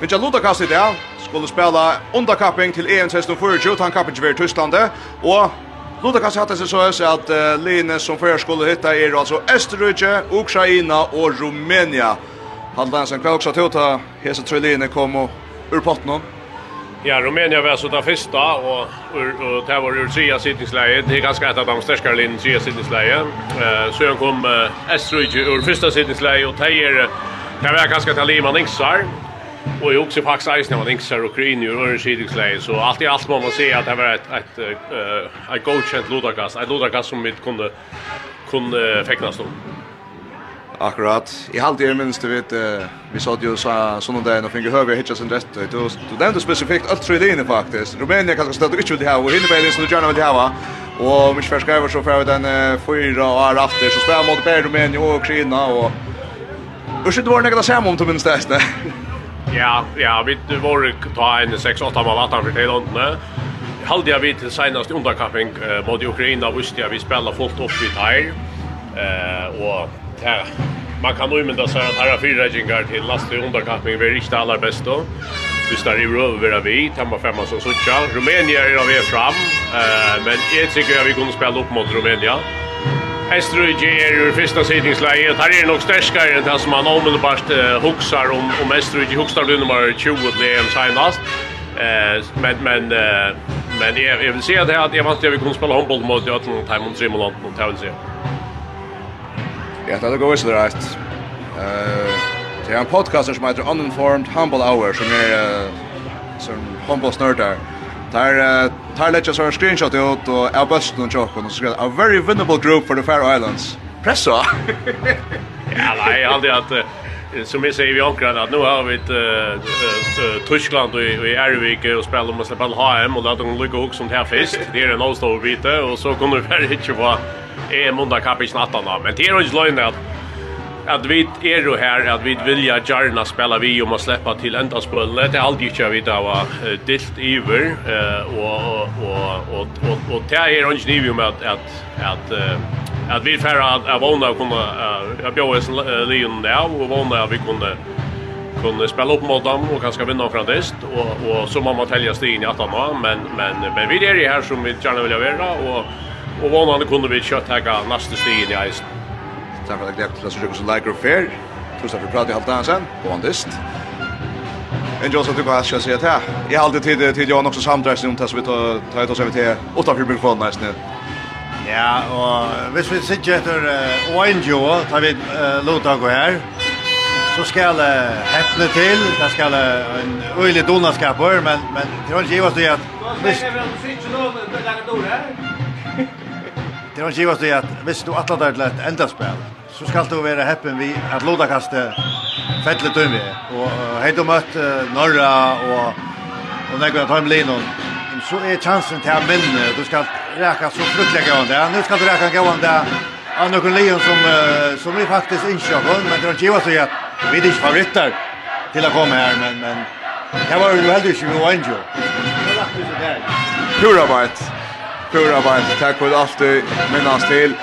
Mitja Lutakast i dag skulle spela underkapping til EM 2024. han kapping til Tyskland. og Lutakast hatt seg så høys at uh, Line som før skulle hitta er altså Østerrike, Ukraina og Rumænia. Halda en sen også til å hese tre Line kom og ur potten Ja, Rumänia var så den første, og, og, og det var ur tria sittningsleie. Det er ganske et av de sterskere linene tria sittningsleie. Eh så kom uh, ur första sittningsleie, og det kan det var ganske et av Och jag också faktiskt är snäll tänker sig Green och Orange City så allt i allt må man säga att det var ett ett eh ett godkänt Ludakast. Ett Ludakast som vi kunde kunde fäknas då. Akkurat. I halvt er minst, du vet, vi sa ju så sånne dagen og finge høyre hitja sin rett. Du, du nevnte spesifikt alt tre dine faktisk. Rumænia kanskje stedet ikke vil hava, og Hinneberg som du gjerne vil hava. Og mykje fersk over så får vi den fyra og er after, så spela mot Berg, Rumænia og Ukraina. Og... Ursäkta, var nekka det säga om du minst det. Ja, ja, vi var ta en 6-8 man vatten för till åndne. Halde jag vid till senast underkapping eh, mot Ukraina visste jag vi spelar fullt upp i tär. Eh, och ja, man kan nog mynda sig att här har fyra gingar till last i underkapping vi är inte allra bäst då. Vi står i röver vi, tamma femma som sucha. Rumänien är av er fram, eh, men jag tycker att vi kunde spela upp mot Rumänien. Estrøyge er ur fyrsta sidningsleie, og tar er nok sterskare enn det som man omedelbart uh, huksar om, om Estrøyge. Huksar du nummer 20 til senast. Uh, men men uh, men jeg, jeg vil si at jeg, jeg vant til at vi kunne spille håndboll mot Jøtland, och Simon, Anton, det vil si. Ja, det er det gode som det er. Det er en podcast som heter Uninformed Humble Hour, som er uh, som der. Uh, Tar tar lägga så screenshot ut och är bäst någon chock och så skrev a very winnable group for the Faroe Islands. Pressa. ja, nej, jag att som vi säger vi ankrar att nu har vi ett uh, Tyskland och i Ervik och spelar om att släppa HM och låta dem lycka också som det här fest. Det är en avstående bit och så kommer vi väl inte på EM under kapitel då men det är ju inte löjligt att att vi är då här att vi vill ju gärna spela vi om att släppa till ända spelen. Det är alltid kör vi då var dilt över eh och och och och och det är inte ni om att att att att vi för att våna kunna jag bjöd oss Leon där och våna vi kunde kunde spela upp mot dem och kanske vinna från dest och och så man måste tälja stigen i att men men men vi är här som vi gärna vill vara och och våna kunde vi kjøtt ta nästa stigen i isen. Där har jag glätt att försöka så like fair. Tusen för prat i halta sen. På andist. En Jonsson tycker jag ska säga att här. Jag har alltid tid till jag också samdragsning om det som vi tar ut oss över till åtta för mikrofonen nästan. Ja, og hvis vi sitter etter och en tar vi låta gå her, Så skal ska jag häppna till. Där ska en øyelig donaskap men men det har inte givit det at... Hvis... Det har givet det at hvis du alla til et enda spel så skal du være heppen vi at Lodakaste fettelig døm vi. Og hei du møtt Norra og og nekva ta imlin og så er chansen til å vinne. Du skal reka så fruktlig gavan det. Nu skal du ræka gavan det av noen leon som, som vi faktisk ikke har men det er ikke så at vi er ikke favoritter til å komme her, men, men det var jo heldig ikke vi var enn jo. Pura bajt, pura bajt, takk for alt du minnes til.